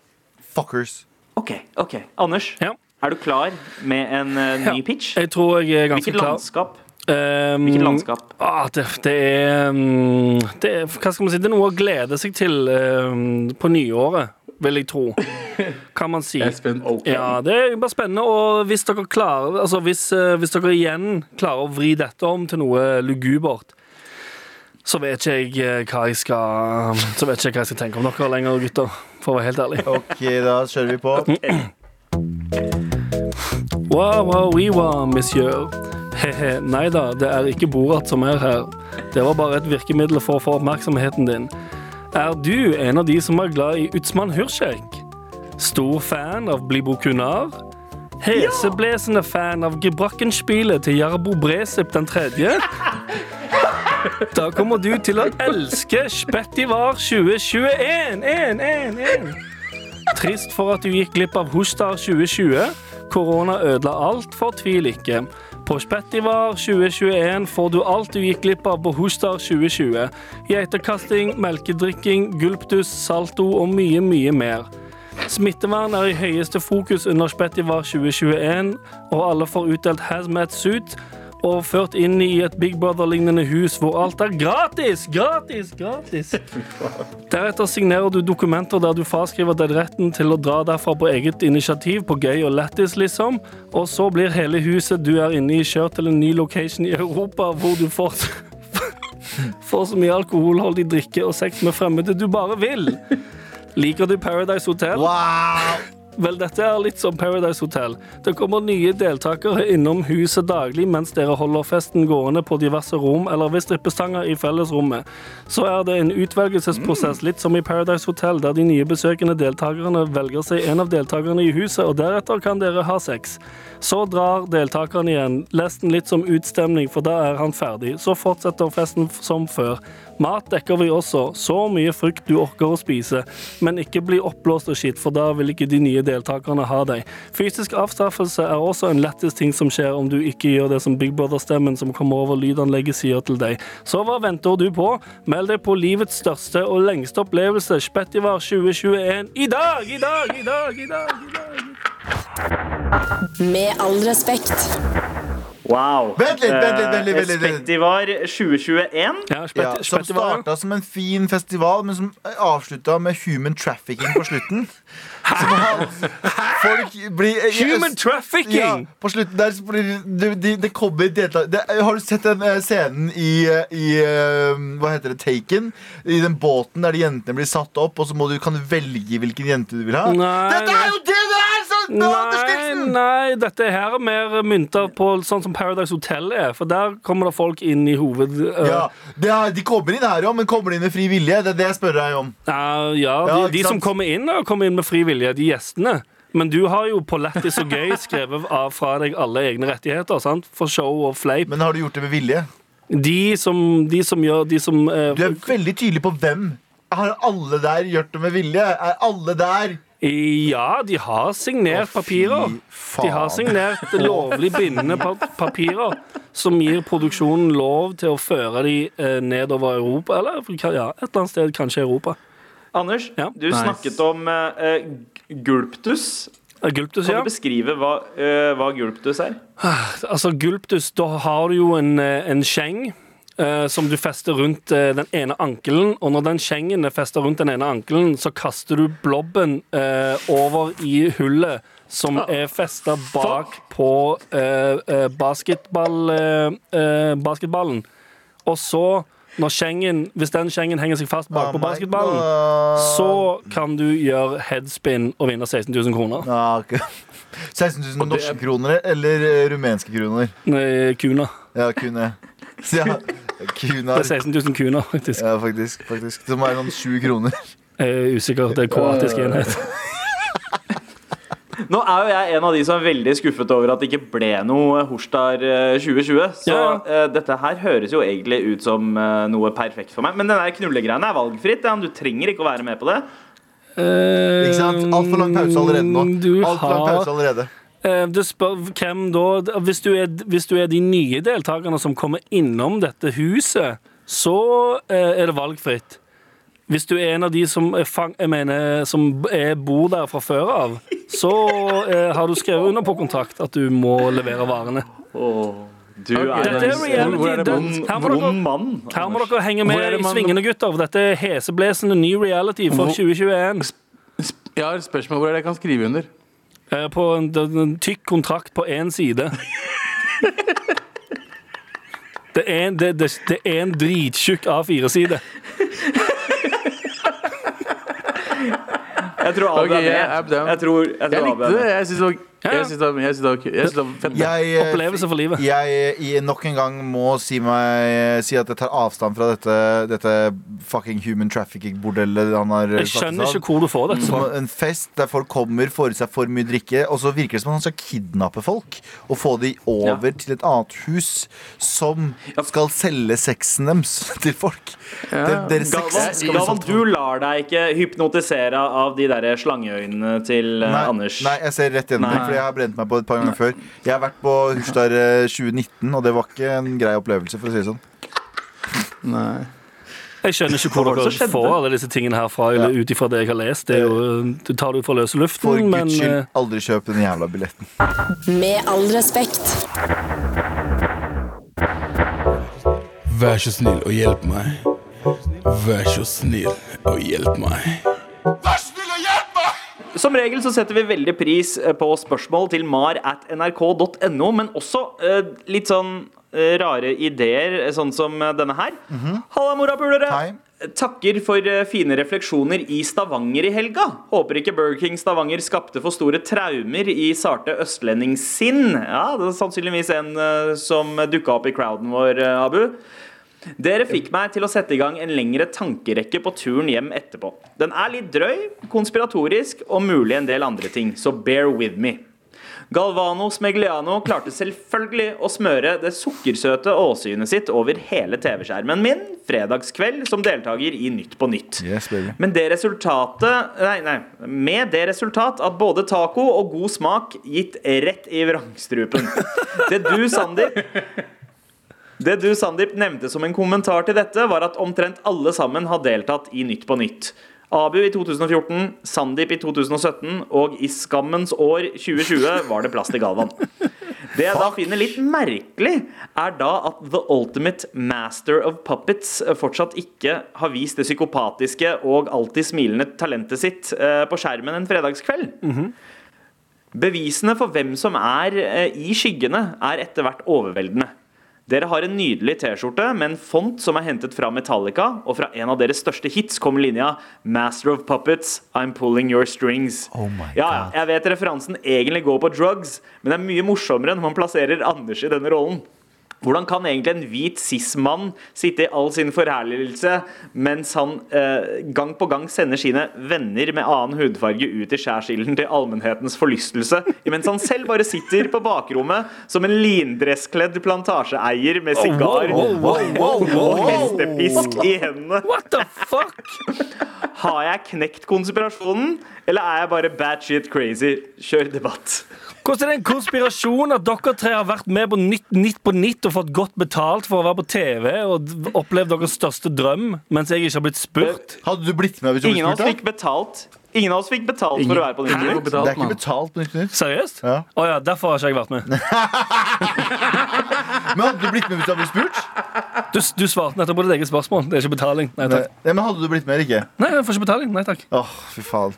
Fuckers. OK. ok Anders, Ja. er du klar med en eh, ny Ja. pitch? Jeg tror jeg er ganske Hvilket klar. landskap? Um, Hvilket landskap? Ah, det, det, er, mm, det er Hva skal man si? Det er noe å glede seg til um, på nyåret, vil jeg tro. Kan man si. Jeg er spent. Ja, det er bare spennende. Og hvis dere klarer Altså hvis, eh, hvis dere igjen klarer å vri dette om til noe lugubert, så vet ikke jeg eh, hva jeg skal Så vet ikke jeg hva jeg skal tenke om dere lenger, gutter. For å være helt ærlig. Ok, da kjører vi på. Wow, wow, we wow, monsieur. He-he, nei da, det er ikke Borat som er her. Det var bare et virkemiddel for å få oppmerksomheten din. Er du en av de som er glad i Utsmann Hürsek? Stor fan av Blibo Kunar? Heseblesende fan av Gebrakkenspielet til Jarbo Bresip den tredje? [LAUGHS] Da kommer du til å elske Spettivar 2021! En, en, en. Trist for at du gikk glipp av Hostar 2020. Korona ødela alt, fortvil ikke. På Spettivar 2021 får du alt du gikk glipp av på Hostar 2020. Geitekasting, melkedrikking, gulptus, salto og mye, mye mer. Smittevern er i høyeste fokus under Spettivar 2021, og alle får utdelt hazmat suit og ført inn i et Big Brother-lignende hus hvor alt er gratis! Gratis! Gratis! Deretter signerer du dokumenter der du fraskriver deg retten til å dra derfra på eget initiativ på gøy og lættis, liksom. Og så blir hele huset du er inne i, kjørt til en ny location i Europa hvor du får [LAUGHS] Får så mye alkoholholdig drikke og sex med fremmede du bare vil. Liker du Paradise Hotel? Wow! Vel, dette er litt som Paradise Hotel. Det kommer nye deltakere innom huset daglig mens dere holder festen gående på diverse rom eller ved strippestanger i fellesrommet. Så er det en utvelgelsesprosess, litt som i Paradise Hotel, der de nye besøkende deltakerne velger seg en av deltakerne i huset, og deretter kan dere ha sex. Så drar deltakerne igjen, nesten litt som utstemning, for da er han ferdig. Så fortsetter festen som før. Mat dekker vi også, så mye frukt du orker å spise, men ikke bli oppblåst og skitt, for da vil ikke de nye deltakerne ha deg. Fysisk avstraffelse er også en lettest ting som skjer om du ikke gjør det som Big Brother-stemmen som kommer over lydanlegget sier til deg. Så hva venter du på? Meld deg på livets største og lengste opplevelse, Spettivar 2021, i dag, i dag, i dag, i dag! I dag. Med all respekt. Wow. Vent litt, vent litt, vent litt, vent litt. Spektivar 2021. Ja, Ja, som starta som en fin festival, men som avslutta med human trafficking på slutten. Hæ? folk blir Human Ja, trafficking! på slutten der så blir det, det, det kommer deltak... Det, har du sett den eh, scenen i, eh, i eh, Hva heter det? Taken? I den båten der de jentene blir satt opp, og så må du, kan du velge hvilken jente du vil ha? Nei, Dette er jo det det Nei, nei, dette her er mer mynta på sånn som Paradise Hotel er, for der kommer det folk inn i hoved... øh, Ja, det er, De kommer inn her òg, men kommer de inn med fri vilje? Det er det jeg spør deg om. Ja, ja, Ja, de, ikke de som kommer inn, Kommer inn med fri vilje, de gjestene. Men du har jo på Lættis og gøy skrevet av fra deg alle egne rettigheter, sant? For show og fleip. Men har du gjort det med vilje? De som, de som gjør De som uh, Du er veldig tydelig på hvem. Har alle der gjort det med vilje? Er alle der Ja, de har signert papirer. De har signert [LAUGHS] lovlig bindende papirer som gir produksjonen lov til å føre de eh, nedover Europa, eller ja, et eller annet sted, kanskje Europa. Anders, Ja. du snakket om uh, gulptus. Gulptus, Kan ja. du beskrive hva, uh, hva gulptus er? Altså, gulptus, da har du jo en, en skjeng eh, som du fester rundt eh, den ene ankelen. Og når den skjengen er festa rundt den ene ankelen, så kaster du blobben eh, over i hullet som er festa bak på eh, eh, basketball, eh, eh, basketballen. Og så, når skjengen, hvis den skjengen henger seg fast bak Oh på basketballen, God. så kan du gjøre headspin og vinne 16 000 kroner. Ja, okay. [LAUGHS] 16 000 norske kroner eller rumenske kroner? Nei, Kuna. Ja, kunne ja, [LAUGHS] kuna. Det er 16 000 kuner, faktisk. Ja, faktisk, faktisk. Som er sånn sju kroner. Jeg er usikker. Det er kroatisk enhet. Nå er jo jeg en av de som er veldig skuffet over at det ikke ble noe Horstar eh, 2020. Så Ja, uh, dette her høres jo egentlig ut som uh, noe perfekt for meg. Men den knullegreiene er valgfritt. Ja. Du trenger ikke å være med på det. Ikke sant? Altfor lang pause allerede nå. Altfor Alt for lang pause allerede. Eh, Det spør hvem da hvis du, er, hvis du er de nye deltakerne som kommer innom dette huset, så eh, er det valgfritt. Hvis du er en av de som, er fang, jeg mener, som er, bor der fra før av, så eh, har du skrevet under på kontrakt at du må levere varene. Du okay. er Dette er en reality. Er Her må dere- Her må dere henge med i svingene, gutter. Dette er heseblesende ny reality for 2021. Jeg har et spørsmål hvor det jeg kan skrive under. Eh, På en, en, en tykk kontrakt på én side. Det er en, det, det, det er en drittjukk A4-side. Jeg tror Abu okay, er jeg med. Jeg, Jeg tror, jeg Jeg tror Abu likte det. Jeg synes det var Ja, Jeg syns det, det, var- det fett. Jeg, eh, Opplevelse for livet. Jeg jeg nok en gang må si, meg, si at jeg tar avstand fra dette, dette fucking human trafficking-bordellet han har Jeg skjønner ikke hvor du får dette Som fra. en fest der folk kommer, får i seg for mye drikke, og så virker det som han skal kidnappe folk og få de over til et annet hus som skal selge sexen deres [LAUGHS] til folk. Der- Deres sex Galvan, Galvan, du lar deg ikke hypnotisere av de der slangeøynene til eh, Nei, Anders. nei, jeg ser rett gjennom det. For jeg har brent meg på et par ganger før. Jeg har vært på Hustar eh, 2019, og det var ikke en grei opplevelse, for å si det sånn. Nei. Jeg skjønner ikke hvor dere får alle disse tingene herfra, eller ut ifra det jeg har lest. Det er jo, du tar det jo fra løse For luften, men guds skyld, eh, aldri kjøp den jævla billetten. Med all respekt. Vær så snill og hjelp meg. Vær så snill og hjelp meg. Som regel så setter vi veldig pris eh, på spørsmål til mar at nrk.no, men også uh, litt sånn eh, rare ideer, sånn som denne her. Halla, morapulere! Takker for fine refleksjoner i Stavanger i helga. Håper ikke Burger King Stavanger skapte for store traumer i sarte østlendingssinn. Ja, det er sannsynligvis en som dukka opp i crowden vår, Abu. Dere fikk meg til å sette i gang en lengre tankerekke på turen hjem etterpå. Den er litt drøy, konspiratorisk og mulig en del andre ting, så bear with me. Galvano Smegliano klarte selvfølgelig å smøre det sukkersøte åsynet sitt over hele TV-skjermen min fredagskveld som deltaker i Nytt på Nytt. Yes. Men det resultatet Nei, nei. Med det resultat at både taco og god smak gitt rett i vrangstrupen. Det du, Sandeep det du, Sandeep, nevnte som en kommentar til dette, var at omtrent alle sammen har deltatt i Nytt på Nytt. Abu i 2014, Sandeep i 2017, og i skammens år 2020 var det plass til Galvan. Det jeg da finner litt merkelig, er da at The Ultimate Master of Puppets fortsatt ikke har vist det psykopatiske og alltid smilende talentet sitt eh, på skjermen en fredagskveld. Bevisene for hvem som er eh, i skyggene, er etter hvert overveldende. Dere har en nydelig T-skjorte med en font som er hentet fra Metallica, og fra en av deres største hits kommer linja 'Master of Puppets, I'm pulling your strings'. Oh ja, jeg vet referansen egentlig går på drugs, men det er mye morsommere når man plasserer Anders i denne rollen. Hvordan kan egentlig en hvit cis-mann sitte i all sin forherligelse mens han eh, gang på gang sender sine venner med annen hudfarge ut i skjærsilden til allmennhetens forlystelse, mens han selv bare sitter på bakrommet som en lindresskledd plantasjeeier med sigar [LAUGHS] og hestepisk i hendene? What the fuck? Har jeg knekt konspirasjonen, eller er jeg bare bad shit crazy? Kjør debatt. Hvordan er det en konspirasjon at dere tre har vært med på Nytt, nytt på Nytt og fått godt betalt for å være på TV og opplevd deres største drøm, mens jeg ikke har blitt spurt? Hadde du blitt med hvis du ble Ingen av spurt? oss da? fikk betalt. Ingen av oss fikk betalt for å være på Nytt på Nytt. Det er ikke betalt på Nytt på Nytt. Seriøst? Å Ja. ja. derfor har ikke jeg vært med. [LAUGHS] Men hadde du blitt med hvis du hadde blitt spurt? Du, du svarte nettopp på ditt eget spørsmål. Det er ikke betaling. Nei Nei, takk. Nei, men hadde du blitt med eller ikke? Nei, jeg får ikke betaling. Nei takk. Åh, fy faen.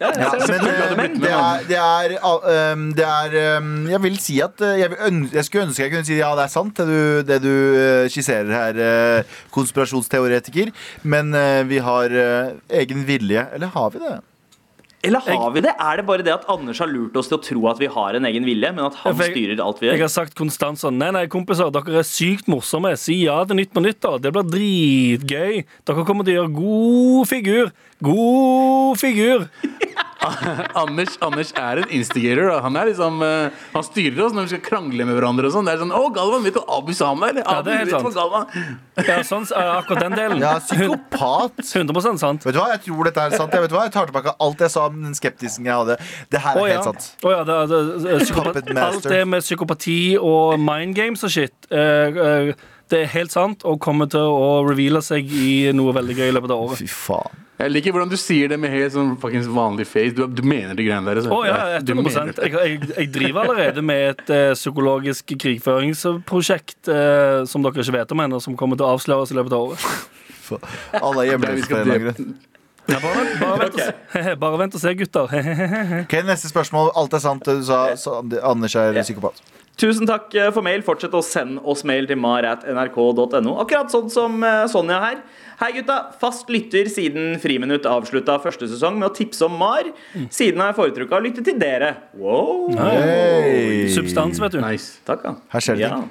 Ja, Ja, men eh, med, det er, det er, ah, um, det er um, Jeg vil si at eh, jeg, vil jeg skulle ønske jeg kunne si ja, det er sant, det du, det du uh, skisserer her, uh, konspirasjonsteoretiker. Men uh, vi har eh, egen vilje. Eller har vi det? Eller har vi det? Er det bare det at Anders har lurt oss til å tro at vi har en egen vilje, men at han jeg- styrer alt vi gjør? Jeg har sagt konstant sånn Nei, nei, kompiser, dere er sykt morsomme. Si ja til Nytt på Nytt, da. Det blir dritgøy. Dere kommer til å gjøre god figur. God figur. [LAUGHS] [LAUGHS] Anders, Anders er en instigator. Da. Han er liksom uh, Han styrer oss når vi skal krangle med hverandre. Og sånn. Det er sånn 'Å, Galvan, vet du hva Abu sa om deg?' Ja, det er helt sant. Ja, sånn, akkurat den delen. Ja, psykopat. [LAUGHS] 100 sant. Vet du hva, Jeg tror dette er sant. Jeg, vet hva? jeg tar tilbake alt jeg sa om den skeptisken jeg hadde. Det her er oh, ja. helt sant. Oh, ja, det, det, det, psykopat, Puppet master. alt det med psykopati og mind games og shit, eh, eh, det er helt sant og kommer til å reveale seg i noe veldig gøy i løpet av året. Fy faen. Jeg liker hvordan du sier det med helt sånn fuckings vanlig face. Du, du mener de greiene der. altså. Oh, ja, 100 jeg, jeg, jeg driver allerede med et eh, psykologisk krigføringsprosjekt eh, som dere ikke vet om ennå, som kommer til å avsløres i løpet av året. Alle er hjemløse en Ja, bare, bare, vent og se, [LAUGHS] bare vent og se, gutter. [LAUGHS] Ok, Neste spørsmål. Alt er sant, det du sa. Så Anders er psykopat. Tusen takk eh, for mail. Fortsett å sende oss mail til mar.nrk.no. Akkurat sånn som eh, Sonja her. Hei, gutta. Fast lytter siden Friminutt avslutta første sesong med å tipse om Mar. Siden har jeg foretrukket å lytte til dere. Wow. Hey. Substans, vet du. Nice. Takk, ja. Her skjer det Ja.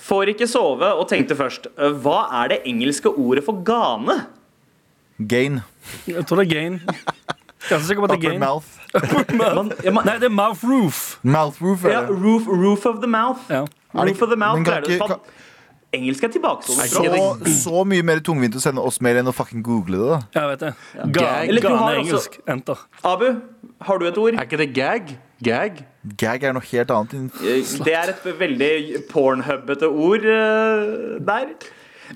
Får ikke sove og tenkte først eh, Hva er det engelske ordet for gane? Gain. Jeg tror det er gain. Ganske sikker på at det Upper er gain. mouth. [LAUGHS] mouth. ja, man, Nei, det er mouth roof. Mouth roof. ja, Er det. roof, roof of the mouth. Ja. Er det Roof of the mouth. men kan er det. ikke- Engelsk er tilbakestående språk. Så, så mye mer tungvint å sende oss mail enn å fucking google det. da Jeg vet det. Gag. Gane, Eller du har også- engelsk. Enter. Abu, har du et ord? Er ikke det gag? Gag? Gag er noe helt annet. enn- Eh, Det er et veldig pornhubbete ord eh, der.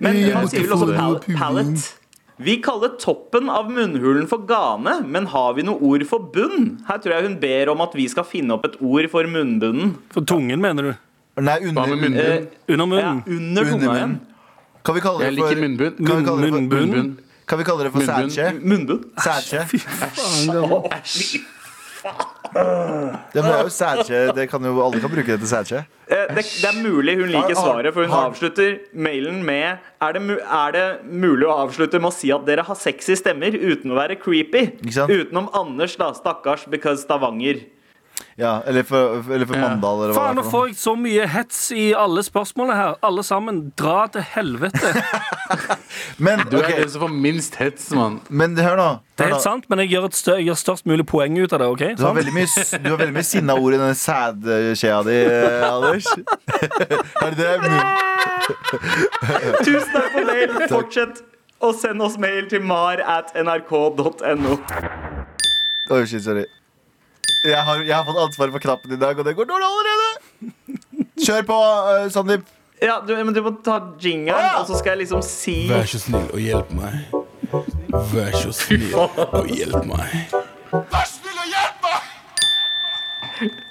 Men han sier vel også pal pallet. Vi kaller toppen av munnhulen for gane, men har vi noe ord for bunn? Her tror jeg hun ber om at vi skal finne opp et ord for munnbunnen. For tungen, mener du? Nei, Hva med under, munnbunn? Eh, Under ja, under Under tunga munnen. kan vi kalle Jeg det for liker munnbunn. Kan vi kalle det for, Munnbunn? Munnbunn. kan vi kalle det for Munnbunn. sædkje? Munnbunn? Sædskje? Ja, men det er jo sædkje Det kan jo, alle kan bruke det til sædkje. Eh, Det, det er mulig hun liker svaret, for hun har- avslutter mailen med er det, mu- er det mulig å avslutte med å si at dere har sexy stemmer uten å være creepy? Ikke sant? Utenom Anders, da. Stakkars because Stavanger. Ja, eller for, eller for Mandal, eller Faen, nå er får jeg så mye hets i alle spørsmålene her. Alle sammen. Dra til helvete. [LAUGHS] Men, Du er okay. den som får minst hets, mann. men hør nå. Det er helt nå. sant, men jeg gjør, et stø jeg gjør størst mulig poeng ut av det. ok? Du har veldig mye, du har veldig mye sinna ord i denne sædskjea di, eh, Anders. [LAUGHS] Er det det? Mun- [LAUGHS] Tusen takk for mail. Fortsett å sende oss mail til mar at nrk.no. Oi, shit, sorry. Jeg har, jeg har fått ansvaret for knappen i dag, og det går dårlig allerede. Kjør på, uh, Sandeep. Ja, du, men du må ta jingeren, ja. og så skal jeg liksom si Vær så snill og hjelp meg. Vær så snill og hjelp meg. Vær snill og hjelp meg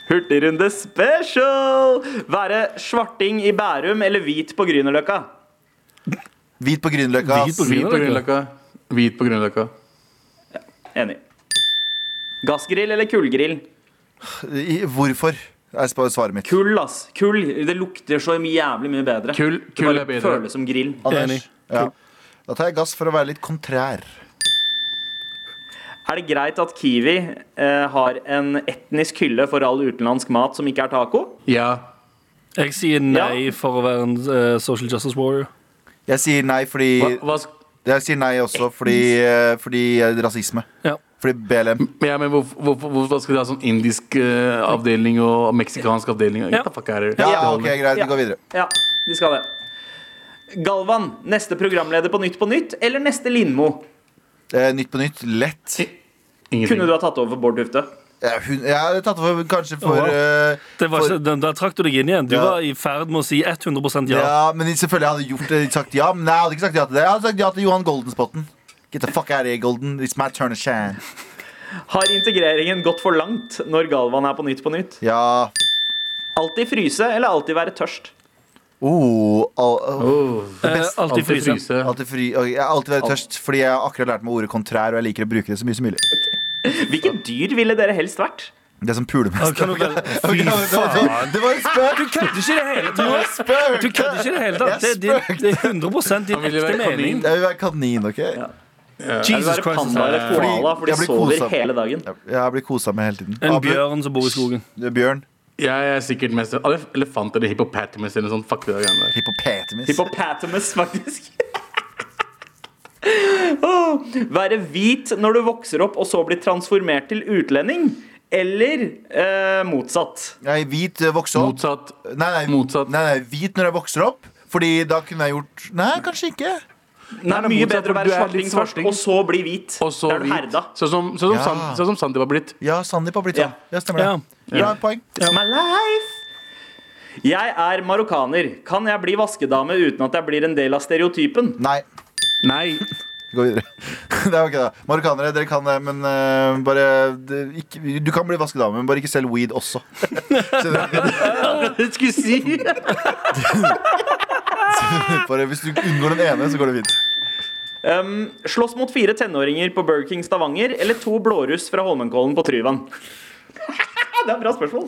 Hurtigrunde special! Være svarting i Bærum eller hvit på Grünerløkka? Hvit på Grünerløkka. Hvit på ass. Hvit på Grünerløkka. Ja. Enig. Gassgrill eller kullgrill? I- Hvorfor? er svaret mitt. Kull, ass. Kull. Det lukter så jævlig mye bedre. Kull, Det kull bare er bedre. føles som grill. Anders. Enig. Ja. Da tar jeg gass for å være litt kontrær. Er det greit at Kiwi eh, har en etnisk hylle for all utenlandsk mat som ikke er taco? Ja. Jeg sier nei for å være en uh, social justice warrior. Jeg sier nei fordi Hva, hva, Jeg sier nei også fordi, eh, fordi eh, rasisme. Ja. Fordi BLM. ja, men hvorfor, hvorfor, hvorfor skal de ha sånn indisk uh, avdeling og meksikansk avdeling? Ja. Fuck er det? Ja, Ja, ok, greit, vi går videre. Ja, de skal det. Galvan, neste programleder på Nytt på Nytt eller neste Lindmo? Eh, nytt på nytt. Lett. Ingenting. Kunne du ha tatt over for Bård Tufte? Ja, hun, jeg hadde tatt over kanskje for uh, Det var For- ikke, den, der trakk du deg inn igjen. Du Ja. var i ferd med å si 100% ja. ja. Men selvfølgelig hadde jeg gjort det, sagt ja. Men jeg hadde ikke sagt ja til det. Jeg hadde sagt ja til Johan Goldenspotten. Get the fuck out of here, Golden. It's my turn to shine. Har integreringen gått for langt når Galvan er på Nytt på Nytt? Ja. Alltid fryse eller alltid være tørst? Oh, al, oh. Oh, Eh, alltid fryse. Alltid fry, okay, alltid vært tørst, fordi jeg har akkurat lært meg ordet kontrær, og jeg liker å bruke det så mye som mulig. [LAUGHS] Hvilke dyr ville dere helst vært? Det som puler mest. Okay, vel- [LAUGHS] Fy det var- faen. Det var en spøk! Du kødder ikke i det hele tatt! Spøk! Du kødder ikke i det hele tatt. Det, er 100 din ekte mening. Jeg vil være kanin, OK? Vil Jesus Christ. panda eller Fordi koala, for de jeg blir sover kosa. hele dagen. Jeg blir kosa med hele tiden. En bjørn som bor i skogen. er Bjørn. Jeg er sikkert mest elefant eller hippopotamus eller noe sånt. Fuck det der greiene der. Hippopotamus. Hippopotamus, faktisk. [LAUGHS] oh, være hvit når du vokser opp og så blir transformert til utlending. Eller eh, motsatt. Nei, hvit vokser opp. Motsatt. Nei, nei, Motsatt. Nei, nei, hvit når jeg vokser opp. Fordi da kunne jeg gjort Nei, kanskje ikke. Det er det er mye bedre å være svarting først, og så bli hvit. Og så er du herda. Sånn som, så som, Ja. Sand- så som Sandeep har blitt. Ja, Sandeep har blitt sånn. Ja, stemmer det. Bra poeng. My life. Jeg er marokkaner. Kan jeg bli vaskedame uten at jeg blir en del av stereotypen? Nei. Nei. Vi går videre. [LAUGHS] Det er ok, da. Marokkanere, dere kan det, men uh, bare det, ikke, Du kan bli vaskedame, men bare ikke selg weed også. [LAUGHS] det [LAUGHS] skulle si bare, hvis du unngår den ene, så går det fint. Um, slåss mot fire tenåringer på Burger King Stavanger eller to blåruss fra Holmenkollen på Tryvann? det er et bra spørsmål.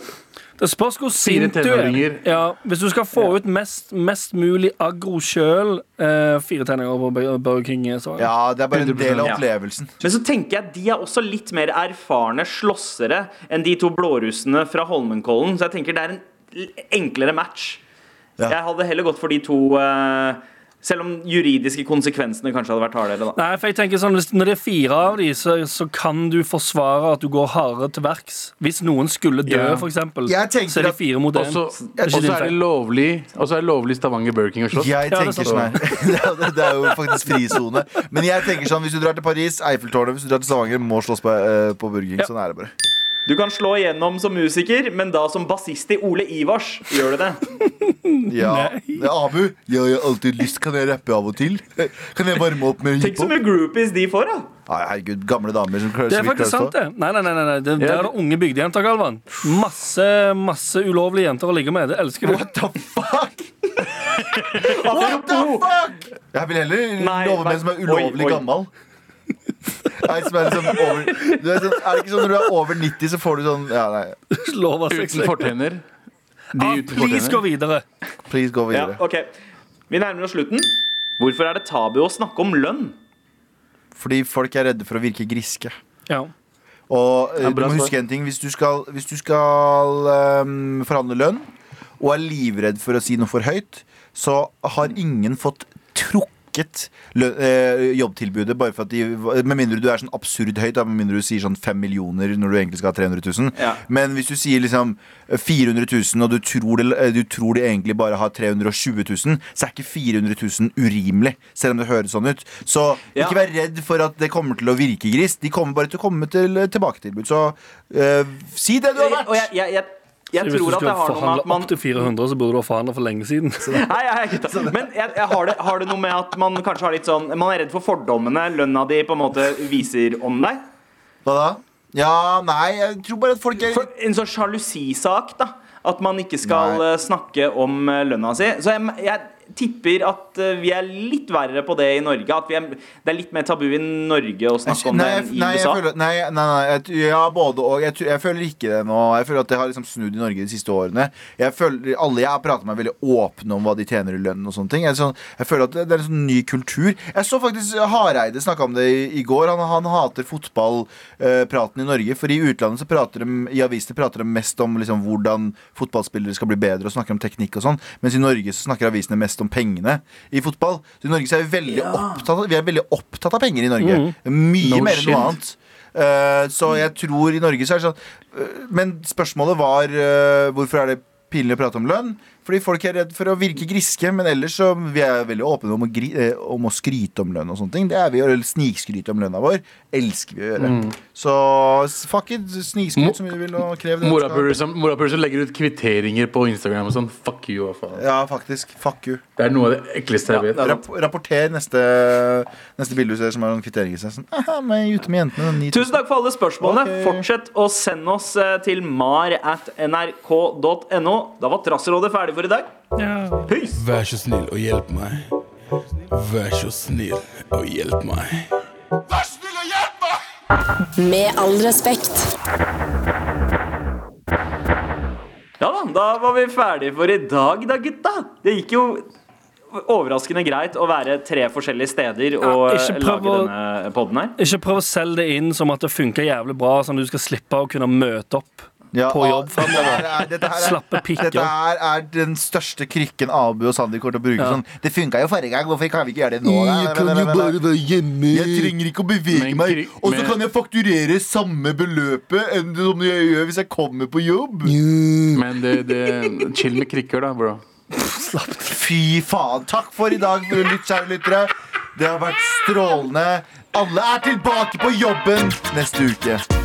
Det spørs hvor sint du er. Ja, hvis du skal få ut mest, mest mulig aggro sjøl, eh, fire tenninger på Bur- Burger King. Så. Ja, det er bare en 100%, del av ja. opplevelsen. Men så tenker jeg de er også litt mer erfarne slåssere enn de to blårussene fra Holmenkollen. Så jeg tenker det er en enklere match. Ja. Jeg hadde heller gått for de to eh, Selv om juridiske konsekvensene kanskje hadde vært hardere. da Nei, for jeg tenker sånn, hvis, Når det er fire av de, så, så kan du forsvare at du går hardere til verks. Hvis noen skulle dø, Ja. for eksempel, Jeg tenker så er det at- fire mot Og én. så er og så er det lovlig Og så er det lovlig Stavanger Burger King å slåss. Jeg det er tenker sånn her [LAUGHS] det, er, det- det er jo faktisk frisone. Men jeg tenker sånn hvis du drar til Paris, Eiffeltårnet, hvis du drar til Stavanger, må slåss på, eh, på Burger King. Ja. Sånn er det bare. Du kan slå igjennom som musiker, men da som bassist i Ole Ivars gjør du det. [LAUGHS] Ja. Det er Abu, jeg har alltid lyst. Kan jeg rappe av og til? Kan jeg varme opp med Tenk så mye groupies de får, da. Nei, herregud, gamle damer som klarer Det er faktisk sant, det. Nei, nei, nei, nei, Det, Det, er det unge bygdejenter, Galvan. Masse, masse ulovlige jenter å ligge med. Det elsker du. What the fuck? [LAUGHS] What the fuck? Jeg vil heller love med en som er Oi, ulovlig oi. gammel. Nei, som er liksom over du er, sånn, Er det ikke sånn når du er over 90, så får du sånn Ja, nei. Lov meg. Uten fortenner. De Ah, uten please gå fortenner. videre. Please, gå Ja, videre. ok Vi nærmer oss slutten. Hvorfor er det tabu å snakke om lønn? Fordi folk er redde for å virke griske. Ja. Og eh, du bra må huske en ting Hvis du skal, hvis du skal ehm, forhandle lønn og er livredd for å si noe for høyt, så har ingen fått trukket lø eh, jobbtilbudet bare for at de Med mindre du er sånn absurd høyt, med mindre du sier sånn 5 millioner når du egentlig skal ha 300 000. Ja. Men hvis du sier liksom 400 000, og du tror, det, eh, du tror de egentlig bare har 320 000, så er ikke 400 000 urimelig, selv om det høres sånn ut. Så Ja. ikke vær redd for at det kommer til å virke grist. De kommer bare til å komme til eh, tilbaketilbud. Så eh, si det du har vært! Og jeg, jeg, jeg, jeg tror at det har noe med at man opp til 400, så burde du ha forhandla for lenge siden. Nei, jeg jeg. Men jeg, jeg har, det, har det noe med at man kanskje har litt sånn Man er redd for fordommene lønna di på en måte viser om deg? Hva da? Ja, nei, jeg tror bare at folk er For en sånn sjalusisak, da. At man ikke skal Nei. eh, snakke om eh, lønna si. Så jeg, jeg tipper at eh, vi er litt verre på det i Norge. At vi er, det er litt mer tabu i Norge å snakke om nei, det enn i nei, jeg USA. føler, nei, nei, nei ja, både og. Jeg, jeg føler ikke det nå. Jeg føler at det har liksom snudd i Norge de siste årene. Jeg føler, Alle jeg har pratet med, er veldig åpne om hva de tjener i lønn. og sånne ting Jeg, sånn, jeg føler at det, er en sånn ny kultur. Jeg så faktisk Hareide snakka om det i, i går. Han, han hater fotballpraten i Norge. For i utlandet så prater de I avisene prater de mest om liksom, hvordan fotballspillere skal bli bedre, og snakker om teknikk og sånn. Mens i Norge så snakker avisene mest om pengene i fotball. Så i Norge så er vi veldig, opptatt, vi er veldig opptatt av penger i Norge. Mye No mer enn noe annet. Uh, så jeg tror i Norge så er det sånn uh, Men spørsmålet var uh, hvorfor er det pinlig å prate om lønn? Fordi folk er redd for å virke griske, men ellers så vi er veldig åpne om å, gri, om å skryte om lønn og sånne ting. Det er vi, eller snikskryte om lønna vår. Elsker vi å gjøre. Så fuck it, snikskryt ut som vi vil, og krev det. Morapuler som, legger ut kvitteringer på Instagram og sånn. Fuck you, faen. Ja, faktisk. Fuck you. Det er noe av det ekleste jeg vet. Rapp, rapporter neste, neste bilde du ser som har noen kvitteringer. Sånn, aha, ute med jentene. Tusen takk for alle spørsmålene. Okay. Fortsett å sende oss eh, til mar at nrk.no. Da var Trasserådet ferdig for i dag. Peace! Vær så snill og hjelp meg. Vær så snill og hjelp meg. Med all respekt. Ja da, da var vi ferdige for i dag, da, gutta. Det gikk jo overraskende greit å være tre forskjellige steder og Ja, eh, prøv lage å- denne podden her. Ikke prøv å selge det inn som at det funker jævlig bra, sånn at du skal slippe å kunne møte opp Ja, på jobb dette her er- dette her er- Slappe pikker. Dette her er den største krykken Abu og Sandeep kommer til å bruke. Ja. Sånn, det funka jo forrige gang, hvorfor kan vi ikke gjøre det nå? da?» Jeg kan jo bare være hjemme. Jeg trenger ikke å bevege Men meg, og så kan jeg fakturere samme beløpet enn det som jeg gjør hvis jeg kommer på jobb. Men det, det Chill med krikker, da, bro. Fy faen. Takk for i dag, lytt, kjære lyttere. Det har vært strålende. Alle er tilbake på jobben neste uke.